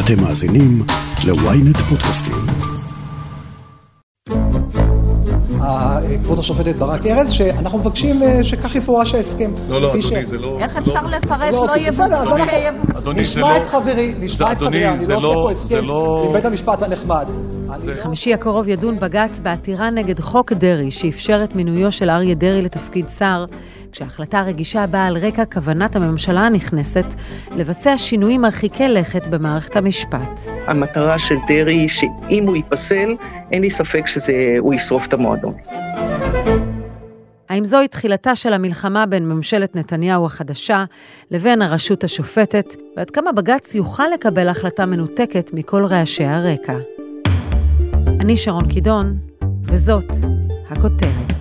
אתם מאזינים ל-ynet פודקאסטים. כבוד השופטת ברק ארז, שאנחנו מבקשים אה, שכך יפורש ההסכם. לא, לא, אדוני, ש- זה לא... איך לא- אפשר לפרש לא לא רוצים, בסדר, אז יבוצעו אנחנו- ויבוצעו? אדוני, זה נשמע לא- את חברי, נשמע את אדוני, חברי, אני לא עושה לא- פה הסכם לא- עם בית המשפט הנחמד. אני לא- בחמישי הקרוב ידון בג"ץ בעתירה נגד חוק דרעי, שאפשר את מינויו של אריה דרעי לתפקיד שר, כשההחלטה הרגישה באה על רקע כוונת הממשלה הנכנסת לבצע שינויים מרחיקי לכת במערכת המשפט. המטרה של דרעי היא שאם הוא ייפסל, אין לי ספק שהוא ישרוף את המועדון. האם זוהי תחילתה של המלחמה בין ממשלת נתניהו החדשה לבין הרשות השופטת, ועד כמה בג"ץ יוכל לקבל החלטה מנותקת מכל רעשי הרקע? אני שרון קידון, וזאת הכותרת.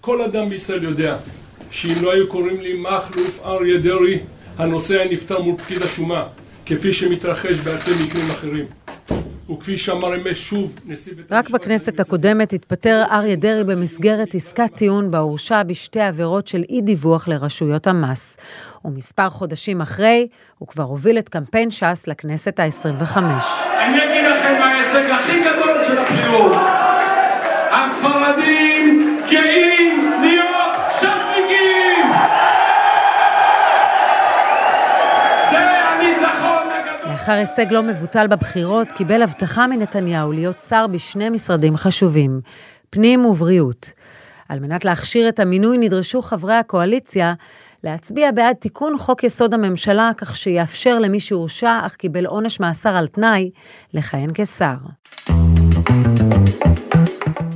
כל אדם בישראל יודע שאם לא היו קוראים לי מכלוף אריה דרעי, הנושא היה נפתר מול פקיד השומה, כפי שמתרחש בהרבה מקרים אחרים. וכפי שאמר אמש שוב נשיא בית רק המשפט בכנסת העליון, הקודמת התפטר אריה דרעי במסגרת עסקת טיעון בה הורשע בשתי עבירות של אי-דיווח לרשויות המס. ומספר חודשים אחרי, הוא כבר הוביל את קמפיין ש"ס לכנסת ה-25. אני אגיד לכם מה ההישג הכי גדול של הבחירות. לאחר הישג לא מבוטל בבחירות, קיבל הבטחה מנתניהו להיות שר בשני משרדים חשובים, פנים ובריאות. על מנת להכשיר את המינוי נדרשו חברי הקואליציה להצביע בעד תיקון חוק יסוד הממשלה, כך שיאפשר למי שהורשע אך קיבל עונש מאסר על תנאי, לכהן כשר.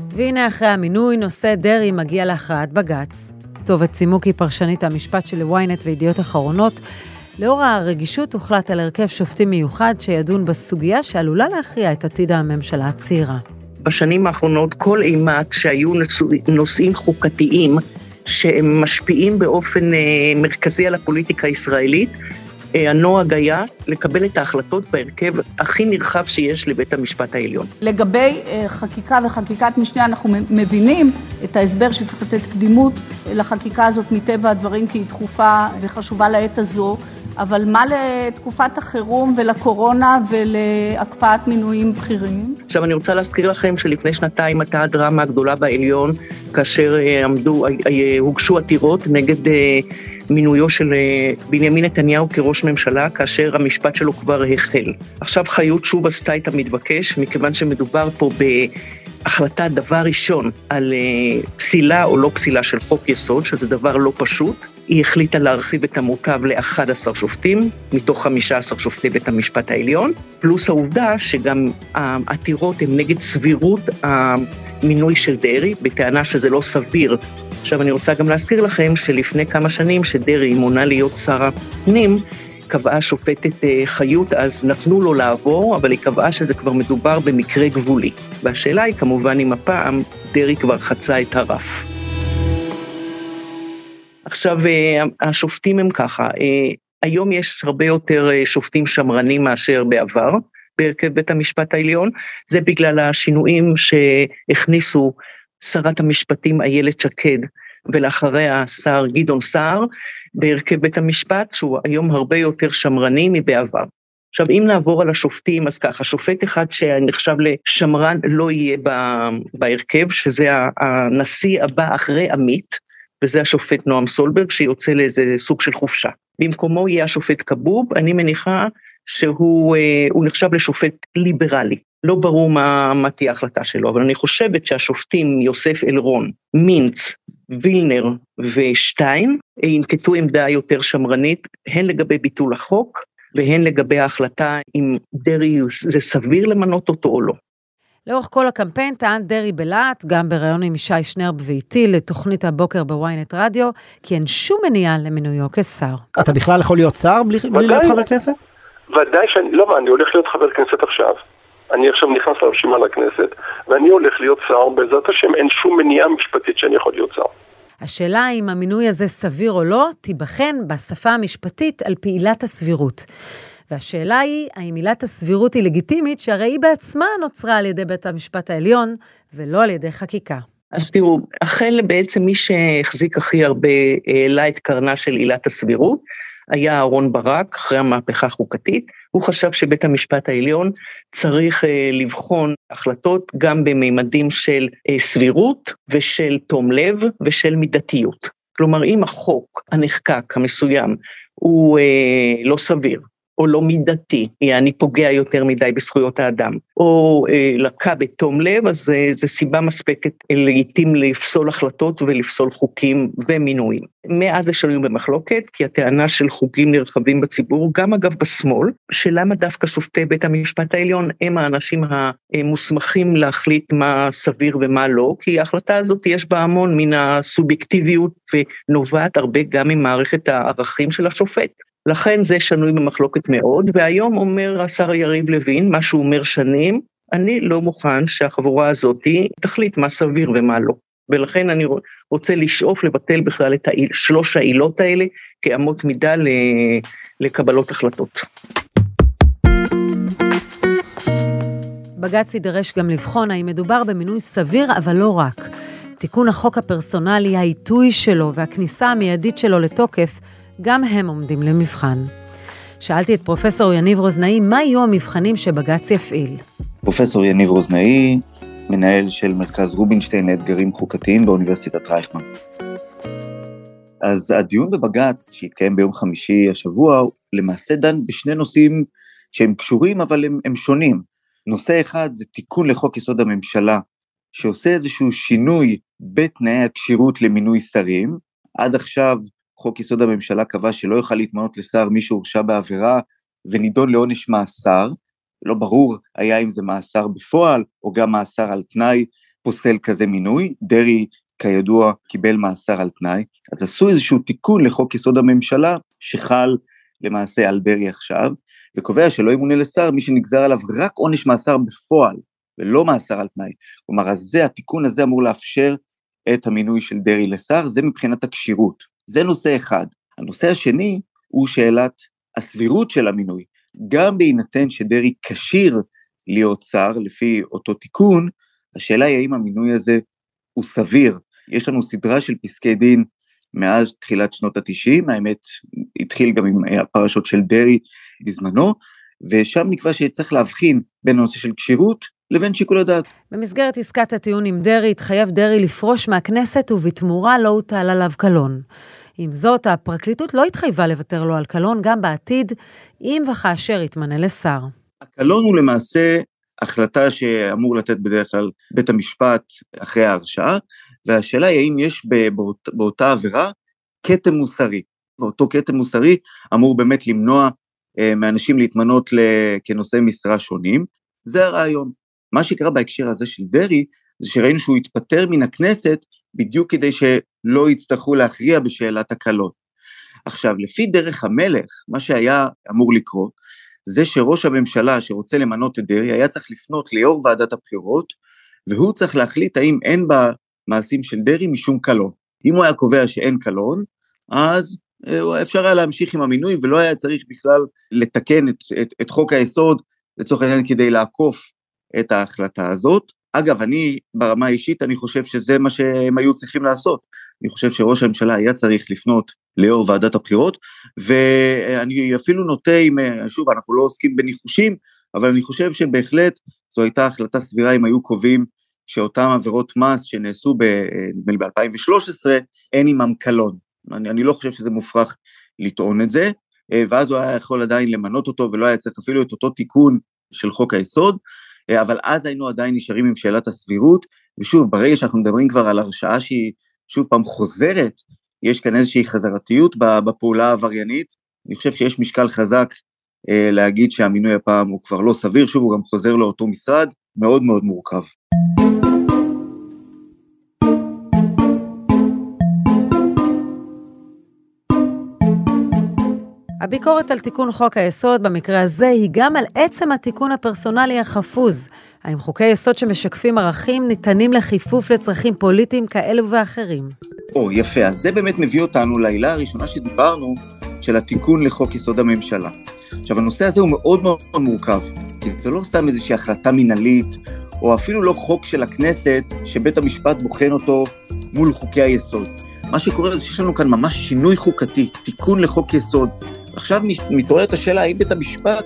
והנה אחרי המינוי, נושא דרעי מגיע להכרעת בג"ץ. טובת צימוקי, פרשנית המשפט של ynet וידיעות אחרונות, לאור הרגישות הוחלט על הרכב שופטים מיוחד שידון בסוגיה שעלולה להכריע את עתיד הממשלה הצעירה. בשנים האחרונות כל אימת שהיו נושאים חוקתיים שהם משפיעים באופן אה, מרכזי על הפוליטיקה הישראלית, הנוהג היה לקבל את ההחלטות בהרכב הכי נרחב שיש לבית המשפט העליון. לגבי אה, חקיקה וחקיקת משנה, אנחנו מבינים את ההסבר שצריך לתת קדימות לחקיקה הזאת מטבע הדברים, כי היא דחופה וחשובה לעת הזו, אבל מה לתקופת החירום ולקורונה ולהקפאת מינויים בכירים? עכשיו אני רוצה להזכיר לכם שלפני שנתיים הייתה הדרמה הגדולה בעליון, כאשר אה, עמדו, אה, אה, הוגשו עתירות נגד אה, מינויו של אה, בנימין נתניהו כראש ממשלה, כאשר המשפט שלו כבר החל. עכשיו חיות שוב עשתה את המתבקש, מכיוון שמדובר פה בהחלטה דבר ראשון על אה, פסילה או לא פסילה של חוק יסוד, שזה דבר לא פשוט. היא החליטה להרחיב את המוטב ל-11 שופטים, מתוך 15 שופטי בית המשפט העליון, פלוס העובדה שגם העתירות הן נגד סבירות המינוי של דרעי, בטענה שזה לא סביר. עכשיו, אני רוצה גם להזכיר לכם שלפני כמה שנים, שדרעי מונה להיות שר הפנים, קבעה שופטת אה, חיות, אז נתנו לו לעבור, אבל היא קבעה שזה כבר מדובר במקרה גבולי. והשאלה היא כמובן אם הפעם דרעי כבר חצה את הרף. עכשיו, אה, השופטים הם ככה, אה, היום יש הרבה יותר שופטים שמרנים מאשר בעבר בהרכב בית המשפט העליון, זה בגלל השינויים שהכניסו שרת המשפטים איילת שקד ולאחריה השר גדעון סער בהרכב בית המשפט, שהוא היום הרבה יותר שמרני מבעבר. עכשיו, אם נעבור על השופטים, אז ככה, שופט אחד שנחשב לשמרן לא יהיה בהרכב, שזה הנשיא הבא אחרי עמית, וזה השופט נועם סולברג, שיוצא לאיזה סוג של חופשה. במקומו יהיה השופט כבוב, אני מניחה שהוא אה, נחשב לשופט ליברלי. לא ברור מה, מה תהיה ההחלטה שלו, אבל אני חושבת שהשופטים יוסף אלרון, מינץ, וילנר ושטיין ינקטו עמדה יותר שמרנית, הן לגבי ביטול החוק והן לגבי ההחלטה אם דרעי זה סביר למנות אותו או לא. לאורך כל הקמפיין טען דרעי בלהט, גם בריאיון עם ישי שנרב ואיתי לתוכנית הבוקר בוויינט רדיו, כי אין שום מניעה למינויו כשר. אתה בכלל יכול להיות שר בלי, בלי להיות חבר כנסת? ודאי שאני, לא, אני הולך להיות חבר כנסת עכשיו. אני עכשיו נכנס לרשימה לכנסת, ואני הולך להיות שר, בעזרת השם אין שום מניעה משפטית שאני יכול להיות שר. השאלה אם המינוי הזה סביר או לא, תיבחן בשפה המשפטית על פי עילת הסבירות. והשאלה היא, האם עילת הסבירות היא לגיטימית, שהרי היא בעצמה נוצרה על ידי בית המשפט העליון, ולא על ידי חקיקה. אז תראו, אכן בעצם מי שהחזיק הכי הרבה העלה את קרנה של עילת הסבירות, היה אהרון ברק, אחרי המהפכה החוקתית, הוא חשב שבית המשפט העליון צריך אה, לבחון החלטות גם בממדים של אה, סבירות ושל תום לב ושל מידתיות. כלומר, אם החוק הנחקק המסוים הוא אה, לא סביר, או לא מידתי, יעני פוגע יותר מדי בזכויות האדם, או אה, לקה בתום לב, אז זו סיבה מספקת אה, לעיתים לפסול החלטות ולפסול חוקים ומינויים. מאז זה שנוי במחלוקת, כי הטענה של חוקים נרחבים בציבור, גם אגב בשמאל, שלמה דווקא שופטי בית המשפט העליון הם האנשים המוסמכים להחליט מה סביר ומה לא, כי ההחלטה הזאת יש בה המון מן הסובייקטיביות ונובעת הרבה גם ממערכת הערכים של השופט. לכן זה שנוי במחלוקת מאוד, והיום אומר השר יריב לוין, מה שהוא אומר שנים, אני לא מוכן שהחבורה הזאת תחליט מה סביר ומה לא. ולכן אני רוצה לשאוף לבטל בכלל את שלוש העילות האלה כאמות מידה לקבלות החלטות. בג"ץ יידרש גם לבחון האם מדובר במינוי סביר, אבל לא רק. תיקון החוק הפרסונלי, העיתוי שלו והכניסה המיידית שלו לתוקף גם הם עומדים למבחן. שאלתי את פרופסור יניב רוזנאי, מה יהיו המבחנים שבג"ץ יפעיל? פרופסור יניב רוזנאי, מנהל של מרכז רובינשטיין לאתגרים חוקתיים באוניברסיטת רייכמן. אז הדיון בבג"ץ, שהתקיים ביום חמישי השבוע, למעשה דן בשני נושאים שהם קשורים אבל הם, הם שונים. נושא אחד זה תיקון לחוק יסוד הממשלה, שעושה איזשהו שינוי בתנאי הכשירות למינוי שרים. עד עכשיו חוק יסוד הממשלה קבע שלא יוכל להתמנות לשר מי שהורשע בעבירה ונידון לעונש מאסר, לא ברור היה אם זה מאסר בפועל או גם מאסר על תנאי פוסל כזה מינוי, דרעי כידוע קיבל מאסר על תנאי, אז עשו איזשהו תיקון לחוק יסוד הממשלה שחל למעשה על דרעי עכשיו, וקובע שלא ימונה לשר מי שנגזר עליו רק עונש מאסר בפועל ולא מאסר על תנאי. כלומר, אז זה, התיקון הזה אמור לאפשר את המינוי של דרעי לשר, זה מבחינת הכשירות. זה נושא אחד. הנושא השני הוא שאלת הסבירות של המינוי. גם בהינתן שדרעי כשיר להיות שר לפי אותו תיקון, השאלה היא האם המינוי הזה הוא סביר. יש לנו סדרה של פסקי דין מאז תחילת שנות התשעים, האמת התחיל גם עם הפרשות של דרעי בזמנו, ושם נקבע שצריך להבחין בין הנושא של כשירות לבין שיקול הדעת. במסגרת עסקת הטיעון עם דרעי התחייב דרעי לפרוש מהכנסת ובתמורה לא הוטל עליו קלון. עם זאת, הפרקליטות לא התחייבה לוותר לו על קלון גם בעתיד, אם וכאשר יתמנה לשר. הקלון הוא למעשה החלטה שאמור לתת בדרך כלל בית המשפט אחרי ההרשעה, והשאלה היא האם יש באות, באותה עבירה כתם מוסרי, ואותו כתם מוסרי אמור באמת למנוע אה, מאנשים להתמנות כנושאי משרה שונים, זה הרעיון. מה שקרה בהקשר הזה של דרעי, זה שראינו שהוא התפטר מן הכנסת בדיוק כדי שלא יצטרכו להכריע בשאלת הקלות. עכשיו, לפי דרך המלך, מה שהיה אמור לקרות, זה שראש הממשלה שרוצה למנות את דרעי היה צריך לפנות ליו"ר ועדת הבחירות, והוא צריך להחליט האם אין במעשים של דרעי משום קלון. אם הוא היה קובע שאין קלון, אז אה, אפשר היה להמשיך עם המינוי ולא היה צריך בכלל לתקן את, את, את חוק היסוד לצורך העניין כדי לעקוף את ההחלטה הזאת. אגב, אני ברמה האישית, אני חושב שזה מה שהם היו צריכים לעשות. אני חושב שראש הממשלה היה צריך לפנות ליו"ר ועדת הבחירות, ואני אפילו נוטה עם, שוב, אנחנו לא עוסקים בניחושים, אבל אני חושב שבהחלט זו הייתה החלטה סבירה אם היו קובעים שאותן עבירות מס שנעשו, נדמה לי ב-2013, אין עמם קלון. אני, אני לא חושב שזה מופרך לטעון את זה, ואז הוא היה יכול עדיין למנות אותו ולא היה צריך אפילו את אותו תיקון של חוק היסוד, אבל אז היינו עדיין נשארים עם שאלת הסבירות, ושוב, ברגע שאנחנו מדברים כבר על הרשעה שהיא שוב פעם חוזרת, יש כאן איזושהי חזרתיות בפעולה העבריינית, אני חושב שיש משקל חזק אה, להגיד שהמינוי הפעם הוא כבר לא סביר, שוב, הוא גם חוזר לאותו משרד, מאוד מאוד מורכב. הביקורת על תיקון חוק היסוד במקרה הזה היא גם על עצם התיקון הפרסונלי החפוז. האם חוקי יסוד שמשקפים ערכים ניתנים לחיפוף לצרכים פוליטיים כאלו ואחרים? או, יפה. אז זה באמת מביא אותנו לעילה הראשונה שדיברנו, של התיקון לחוק יסוד הממשלה. עכשיו, הנושא הזה הוא מאוד מאוד מורכב, כי זה לא סתם איזושהי החלטה מינהלית, או אפילו לא חוק של הכנסת שבית המשפט בוחן אותו מול חוקי היסוד. מה שקורה זה שיש לנו כאן ממש שינוי חוקתי, תיקון לחוק יסוד. עכשיו מתעוררת השאלה האם בית המשפט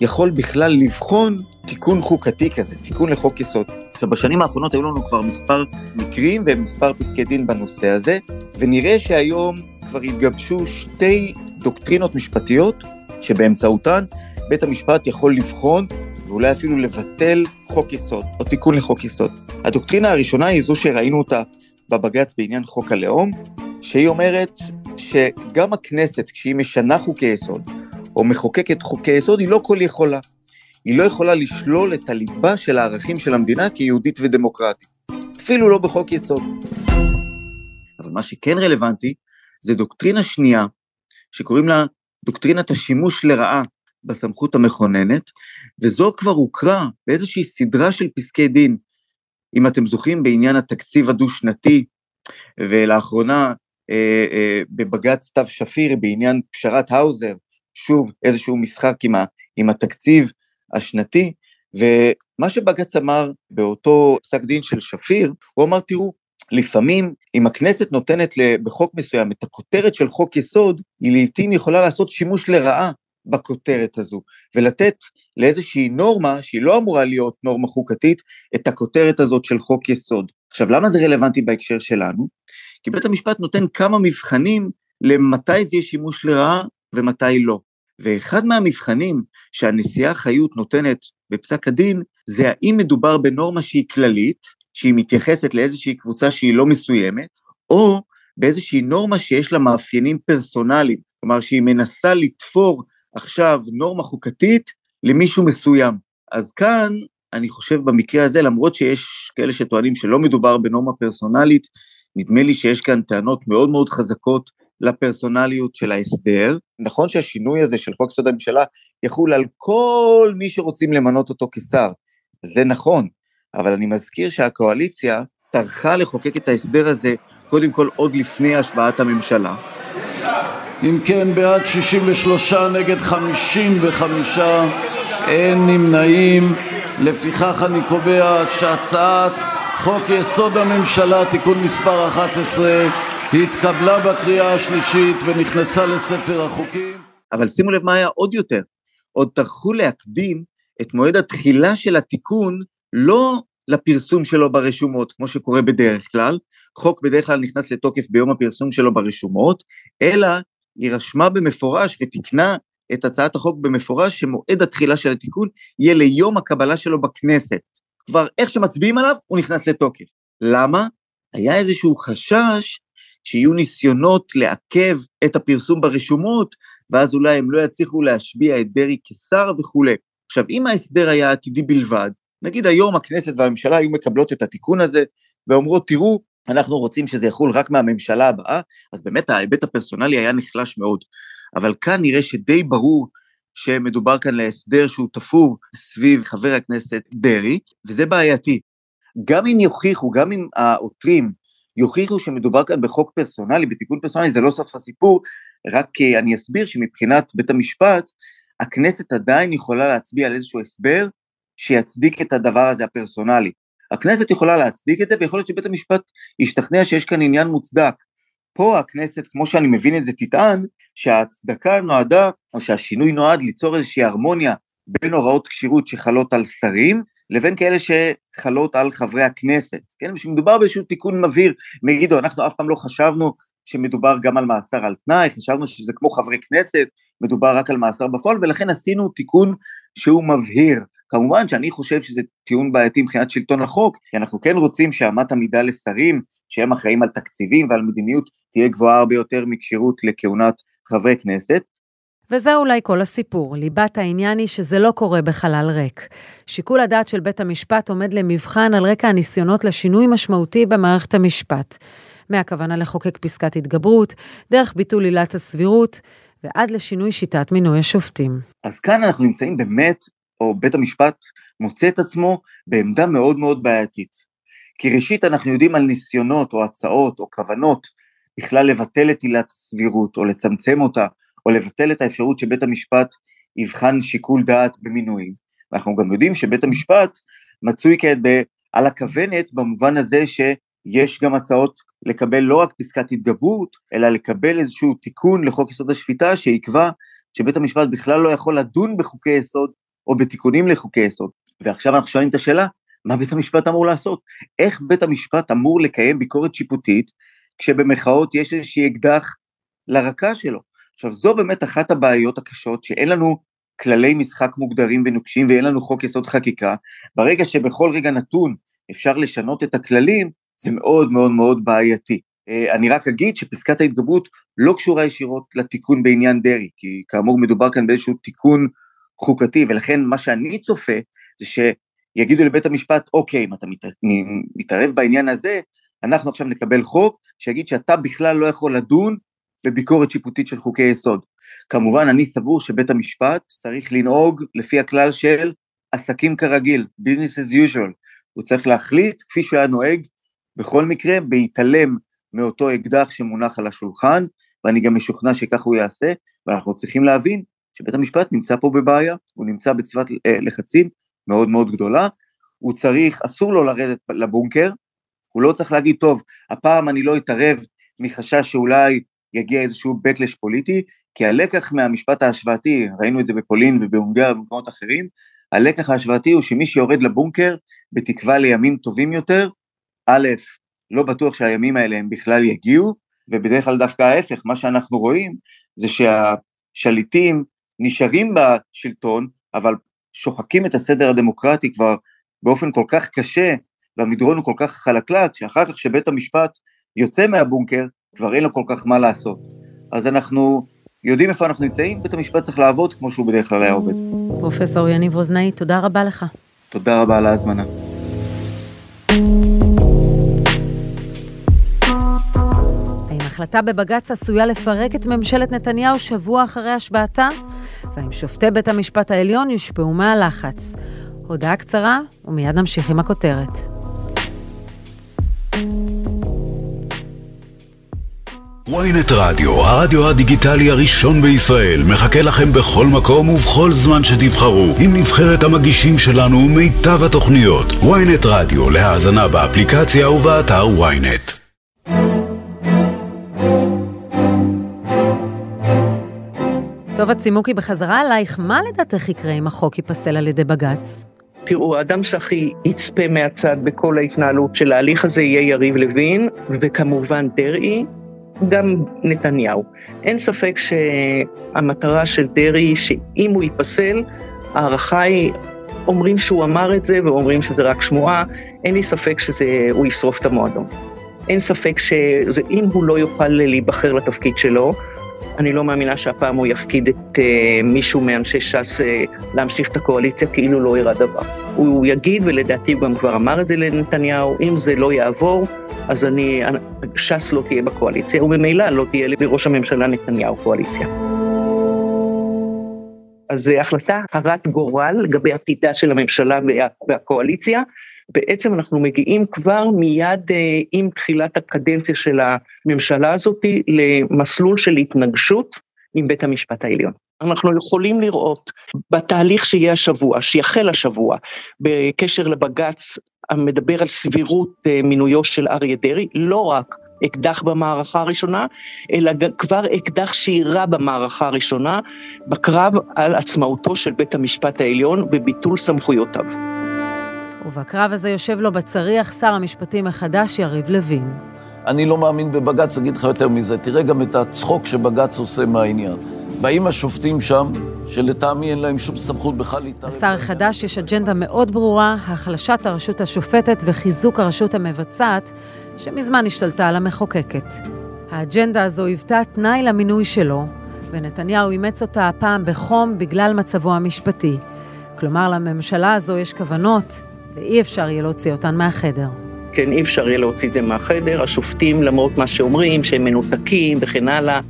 יכול בכלל לבחון תיקון חוקתי כזה, תיקון לחוק יסוד. עכשיו, בשנים האחרונות היו לנו כבר מספר מקרים ומספר פסקי דין בנושא הזה, ונראה שהיום כבר התגבשו שתי דוקטרינות משפטיות שבאמצעותן בית המשפט יכול לבחון ואולי אפילו לבטל חוק יסוד, או תיקון לחוק יסוד. הדוקטרינה הראשונה היא זו שראינו אותה בבג"ץ בעניין חוק הלאום, שהיא אומרת שגם הכנסת, כשהיא משנה חוקי יסוד, או מחוקקת חוקי יסוד, היא לא כל יכולה. היא לא יכולה לשלול את הליבה של הערכים של המדינה כיהודית ודמוקרטית. אפילו לא בחוק יסוד. אבל מה שכן רלוונטי, זה דוקטרינה שנייה, שקוראים לה דוקטרינת השימוש לרעה בסמכות המכוננת, וזו כבר הוכרה באיזושהי סדרה של פסקי דין. אם אתם זוכרים בעניין התקציב הדו-שנתי, ולאחרונה בבג"ץ סתיו שפיר בעניין פשרת האוזר, שוב איזשהו משחק עם, ה, עם התקציב השנתי, ומה שבג"ץ אמר באותו פסק דין של שפיר, הוא אמר, תראו, לפעמים אם הכנסת נותנת בחוק מסוים את הכותרת של חוק יסוד, היא לעיתים יכולה לעשות שימוש לרעה בכותרת הזו, ולתת לאיזושהי נורמה, שהיא לא אמורה להיות נורמה חוקתית, את הכותרת הזאת של חוק יסוד. עכשיו, למה זה רלוונטי בהקשר שלנו? כי בית המשפט נותן כמה מבחנים למתי זה יהיה שימוש לרעה ומתי לא. ואחד מהמבחנים שהנשיאה חיות נותנת בפסק הדין, זה האם מדובר בנורמה שהיא כללית, שהיא מתייחסת לאיזושהי קבוצה שהיא לא מסוימת, או באיזושהי נורמה שיש לה מאפיינים פרסונליים, כלומר שהיא מנסה לתפור עכשיו נורמה חוקתית למישהו מסוים. אז כאן, אני חושב במקרה הזה, למרות שיש כאלה שטוענים שלא מדובר בנורמה פרסונלית, נדמה לי שיש כאן טענות מאוד מאוד חזקות לפרסונליות של ההסדר. נכון שהשינוי הזה של חוק יסוד הממשלה יחול על כל מי שרוצים למנות אותו כשר, זה נכון, אבל אני מזכיר שהקואליציה טרחה לחוקק את ההסדר הזה קודם כל עוד לפני השבעת הממשלה. אם כן, בעד 63 נגד 55, אין נמנעים. לפיכך אני קובע שהצעת חוק יסוד הממשלה (תיקון מס' 11) התקבלה בקריאה השלישית ונכנסה לספר החוקים. אבל שימו לב מה היה עוד יותר, עוד טרחו להקדים את מועד התחילה של התיקון לא לפרסום שלו ברשומות, כמו שקורה בדרך כלל, חוק בדרך כלל נכנס לתוקף ביום הפרסום שלו ברשומות, אלא היא רשמה במפורש ותיקנה את הצעת החוק במפורש שמועד התחילה של התיקון יהיה ליום הקבלה שלו בכנסת. כבר איך שמצביעים עליו, הוא נכנס לתוקף. למה? היה איזשהו חשש שיהיו ניסיונות לעכב את הפרסום ברשומות, ואז אולי הם לא יצליחו להשביע את דרעי כשר וכולי. עכשיו, אם ההסדר היה עתידי בלבד, נגיד היום הכנסת והממשלה היו מקבלות את התיקון הזה, ואומרות, תראו, אנחנו רוצים שזה יחול רק מהממשלה הבאה, אז באמת ההיבט הפרסונלי היה נחלש מאוד. אבל כאן נראה שדי ברור שמדובר כאן להסדר שהוא תפור סביב חבר הכנסת דרעי, וזה בעייתי. גם אם יוכיחו, גם אם העותרים יוכיחו שמדובר כאן בחוק פרסונלי, בתיקון פרסונלי, זה לא סוף הסיפור, רק אני אסביר שמבחינת בית המשפט, הכנסת עדיין יכולה להצביע על איזשהו הסבר שיצדיק את הדבר הזה הפרסונלי. הכנסת יכולה להצדיק את זה, ויכול להיות שבית המשפט ישתכנע שיש כאן עניין מוצדק. פה הכנסת, כמו שאני מבין את זה, תטען שההצדקה נועדה, או שהשינוי נועד ליצור איזושהי הרמוניה בין הוראות כשירות שחלות על שרים, לבין כאלה שחלות על חברי הכנסת, כן? שמדובר באיזשהו תיקון מבהיר, הם יגידו, אנחנו אף פעם לא חשבנו שמדובר גם על מאסר על תנאי, חשבנו שזה כמו חברי כנסת, מדובר רק על מאסר בפועל, ולכן עשינו תיקון שהוא מבהיר. כמובן שאני חושב שזה טיעון בעייתי מבחינת שלטון החוק, כי אנחנו כן רוצים שאמת המידה לשרים, שהם אחראים על תקציבים ועל מדיניות, תהיה גבוהה הרבה יותר מכשירות לכהונת חברי כנסת. וזה אולי כל הסיפור. ליבת העניין היא שזה לא קורה בחלל ריק. שיקול הדעת של בית המשפט עומד למבחן על רקע הניסיונות לשינוי משמעותי במערכת המשפט. מהכוונה לחוקק פסקת התגברות, דרך ביטול עילת הסבירות, ועד לשינוי שיטת מינוי השופטים. אז כאן אנחנו נמצאים באמת, או בית המשפט מוצא את עצמו בעמדה מאוד מאוד בעייתית. כי ראשית אנחנו יודעים על ניסיונות או הצעות או כוונות בכלל לבטל את עילת הסבירות או לצמצם אותה או לבטל את האפשרות שבית המשפט יבחן שיקול דעת במינויים. ואנחנו גם יודעים שבית המשפט מצוי כעת על הכוונת במובן הזה שיש גם הצעות לקבל לא רק פסקת התגברות, אלא לקבל איזשהו תיקון לחוק יסוד השפיטה שיקבע שבית המשפט בכלל לא יכול לדון בחוקי יסוד או בתיקונים לחוקי יסוד. ועכשיו אנחנו שואלים את השאלה, מה בית המשפט אמור לעשות? איך בית המשפט אמור לקיים ביקורת שיפוטית כשבמחאות יש איזושהי אקדח לרקה שלו? עכשיו זו באמת אחת הבעיות הקשות שאין לנו כללי משחק מוגדרים ונוקשים ואין לנו חוק יסוד חקיקה, ברגע שבכל רגע נתון אפשר לשנות את הכללים, זה מאוד מאוד מאוד בעייתי. אה, אני רק אגיד שפסקת ההתגברות לא קשורה ישירות לתיקון בעניין דרעי, כי כאמור מדובר כאן באיזשהו תיקון חוקתי, ולכן מה שאני צופה זה שיגידו לבית המשפט, אוקיי, אם אתה מתערב בעניין הזה, אנחנו עכשיו נקבל חוק שיגיד שאתה בכלל לא יכול לדון בביקורת שיפוטית של חוקי יסוד. כמובן, אני סבור שבית המשפט צריך לנהוג לפי הכלל של עסקים כרגיל, business as usual. הוא צריך להחליט, כפי שהוא היה נוהג, בכל מקרה, בהתעלם מאותו אקדח שמונח על השולחן, ואני גם משוכנע שכך הוא יעשה, ואנחנו צריכים להבין שבית המשפט נמצא פה בבעיה, הוא נמצא בצוות אה, לחצים מאוד מאוד גדולה, הוא צריך, אסור לו לרדת לבונקר, הוא לא צריך להגיד, טוב, הפעם אני לא אתערב מחשש שאולי יגיע איזשהו backlash פוליטי, כי הלקח מהמשפט ההשוואתי, ראינו את זה בפולין ובהונגריה ובמקומות אחרים, הלקח ההשוואתי הוא שמי שיורד לבונקר בתקווה לימים טובים יותר, א', לא בטוח שהימים האלה הם בכלל יגיעו, ובדרך כלל דווקא ההפך, מה שאנחנו רואים זה שהשליטים נשארים בשלטון, אבל שוחקים את הסדר הדמוקרטי כבר באופן כל כך קשה, והמדרון הוא כל כך חלקלק, שאחר כך שבית המשפט יוצא מהבונקר, כבר אין לו כל כך מה לעשות. אז אנחנו יודעים איפה אנחנו נמצאים, בית המשפט צריך לעבוד כמו שהוא בדרך כלל היה עובד. פרופסור יניב רוזנאי, תודה רבה לך. תודה רבה על ההזמנה. החלטה בבג"ץ עשויה לפרק את ממשלת נתניהו שבוע אחרי השבעתה? והאם שופטי בית המשפט העליון יושפעו מהלחץ? הודעה קצרה, ומיד נמשיך עם הכותרת. ויינט רדיו, הרדיו הדיגיטלי הראשון בישראל, מחכה לכם בכל מקום ובכל זמן שתבחרו, עם נבחרת המגישים שלנו ומיטב התוכניות. ויינט רדיו, להאזנה באפליקציה ובאתר ויינט. טוב, הצימוקי בחזרה אלייך, מה לדעתך יקרה אם החוק ייפסל על ידי בג"ץ? תראו, האדם שהכי יצפה מהצד בכל ההתנהלות של ההליך הזה יהיה יריב לוין, וכמובן דרעי, גם נתניהו. אין ספק שהמטרה של דרעי, שאם הוא ייפסל, ההערכה היא, אומרים שהוא אמר את זה ואומרים שזה רק שמועה, אין לי ספק שהוא ישרוף את המועדון. אין ספק שאם הוא לא יוכל להיבחר לתפקיד שלו, אני לא מאמינה שהפעם הוא יפקיד את uh, מישהו מאנשי ש"ס uh, להמשיך את הקואליציה כאילו לא אירע דבר. הוא יגיד, ולדעתי הוא גם כבר אמר את זה לנתניהו, אם זה לא יעבור, אז אני, ש"ס לא תהיה בקואליציה, וממילא לא תהיה לראש הממשלה נתניהו קואליציה. אז זו החלטה הרת גורל לגבי עתידה של הממשלה וה, והקואליציה. בעצם אנחנו מגיעים כבר מיד אה, עם תחילת הקדנציה של הממשלה הזאת למסלול של התנגשות עם בית המשפט העליון. אנחנו יכולים לראות בתהליך שיהיה השבוע, שיחל השבוע, בקשר לבג"ץ המדבר על סבירות אה, מינויו של אריה דרעי, לא רק אקדח במערכה הראשונה, אלא כבר אקדח שאירה במערכה הראשונה, בקרב על עצמאותו של בית המשפט העליון וביטול סמכויותיו. ובקרב הזה יושב לו בצריח שר המשפטים החדש יריב לוין. אני לא מאמין בבג"ץ, אגיד לך יותר מזה, תראה גם את הצחוק שבג"ץ עושה מהעניין. באים השופטים שם, שלטעמי אין להם שום סמכות בכלל להתערב. לשר החדש יש אג'נדה מאוד ברורה, החלשת הרשות השופטת וחיזוק הרשות המבצעת, שמזמן השתלטה על המחוקקת. האג'נדה הזו היוותה תנאי למינוי שלו, ונתניהו אימץ אותה הפעם בחום בגלל מצבו המשפטי. כלומר, לממשלה הזו יש כוונות, ואי אפשר יהיה להוציא אותן מהחדר. כן, אי אפשר יהיה להוציא את זה מהחדר. השופטים, למרות מה שאומרים, שהם מנותקים וכן הלאה,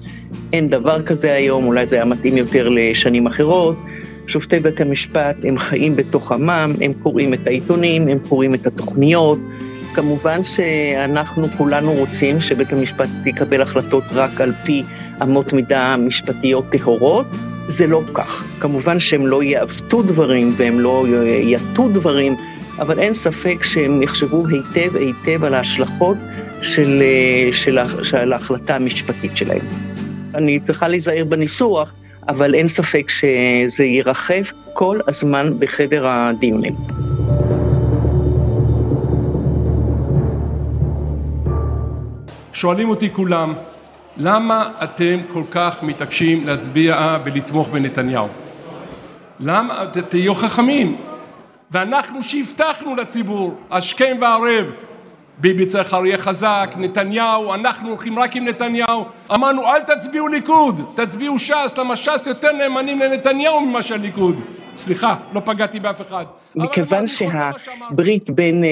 אין דבר כזה היום, אולי זה היה מתאים יותר לשנים אחרות. שופטי בית המשפט, הם חיים בתוך עמם, הם קוראים את העיתונים, הם קוראים את התוכניות. כמובן שאנחנו כולנו רוצים שבית המשפט יקבל החלטות רק על פי אמות מידה משפטיות טהורות. זה לא כך. כמובן שהם לא יעוותו דברים והם לא יטו דברים, אבל אין ספק שהם יחשבו היטב היטב על ההשלכות של, של, של ההחלטה המשפטית שלהם. אני צריכה להיזהר בניסוח, אבל אין ספק שזה ירחב כל הזמן בחדר הדיונים. שואלים אותי כולם, למה אתם כל כך מתעקשים להצביע ולתמוך בנתניהו? למה? תהיו חכמים. ואנחנו שהבטחנו לציבור, השכם והערב, ביבי צריך אריה חזק, נתניהו, אנחנו הולכים רק עם נתניהו. אמרנו, אל תצביעו ליכוד, תצביעו ש"ס, למה ש"ס יותר נאמנים לנתניהו ממה שהליכוד. סליחה, לא פגעתי באף אחד. מכיוון שהברית בין אה,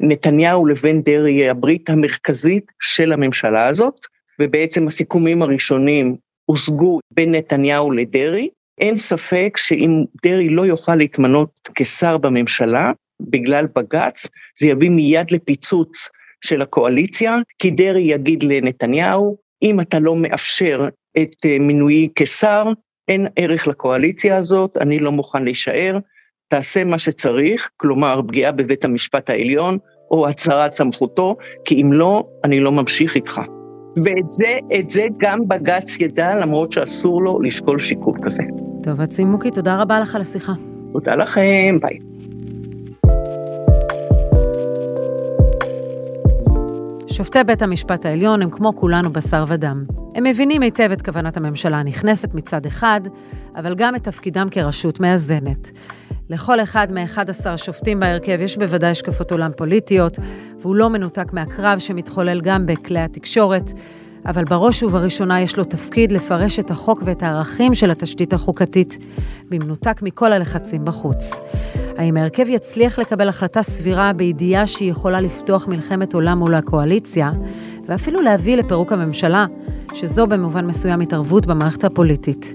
נתניהו לבין דרעי היא הברית המרכזית של הממשלה הזאת, ובעצם הסיכומים הראשונים הושגו בין נתניהו לדרעי, אין ספק שאם דרעי לא יוכל להתמנות כשר בממשלה, בגלל בג"ץ, זה יביא מיד לפיצוץ של הקואליציה, כי דרעי יגיד לנתניהו, אם אתה לא מאפשר את אה, מינויי כשר, אין ערך לקואליציה הזאת, אני לא מוכן להישאר, תעשה מה שצריך, כלומר פגיעה בבית המשפט העליון, או הצהרת סמכותו, כי אם לא, אני לא ממשיך איתך. ואת זה, את זה גם בג"ץ ידע, למרות שאסור לו לשקול שיקול כזה. טוב, עצימוקי, תודה רבה לך על השיחה. תודה לכם, ביי. שופטי בית המשפט העליון הם כמו כולנו בשר ודם. הם מבינים היטב את כוונת הממשלה הנכנסת מצד אחד, אבל גם את תפקידם כרשות מאזנת. לכל אחד מ-11 שופטים בהרכב יש בוודאי השקפות עולם פוליטיות, והוא לא מנותק מהקרב שמתחולל גם בכלי התקשורת, אבל בראש ובראשונה יש לו תפקיד לפרש את החוק ואת הערכים של התשתית החוקתית, במנותק מכל הלחצים בחוץ. האם ההרכב יצליח לקבל החלטה סבירה בידיעה שהיא יכולה לפתוח מלחמת עולם מול הקואליציה, ואפילו להביא לפירוק הממשלה, שזו במובן מסוים התערבות במערכת הפוליטית.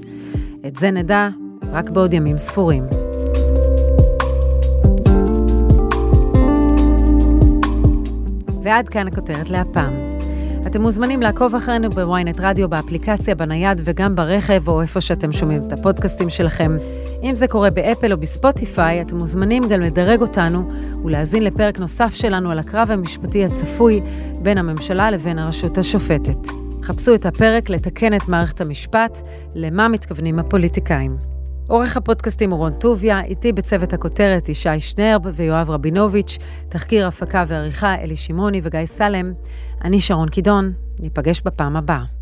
את זה נדע רק בעוד ימים ספורים. ועד כאן הכותרת להפעם. אתם מוזמנים לעקוב אחרינו בוויינט רדיו, באפליקציה, בנייד וגם ברכב, או איפה שאתם שומעים את הפודקאסטים שלכם. אם זה קורה באפל או בספוטיפיי, אתם מוזמנים גם לדרג אותנו ולהאזין לפרק נוסף שלנו על הקרב המשפטי הצפוי בין הממשלה לבין הרשות השופטת. חפשו את הפרק לתקן את מערכת המשפט, למה מתכוונים הפוליטיקאים. עורך הפודקאסטים רון טוביה, איתי בצוות הכותרת ישי שנרב ויואב רבינוביץ', תחקיר הפקה ועריכה אלי שמעוני וגיא סלם. אני שרון קידון, ניפגש בפעם הבאה.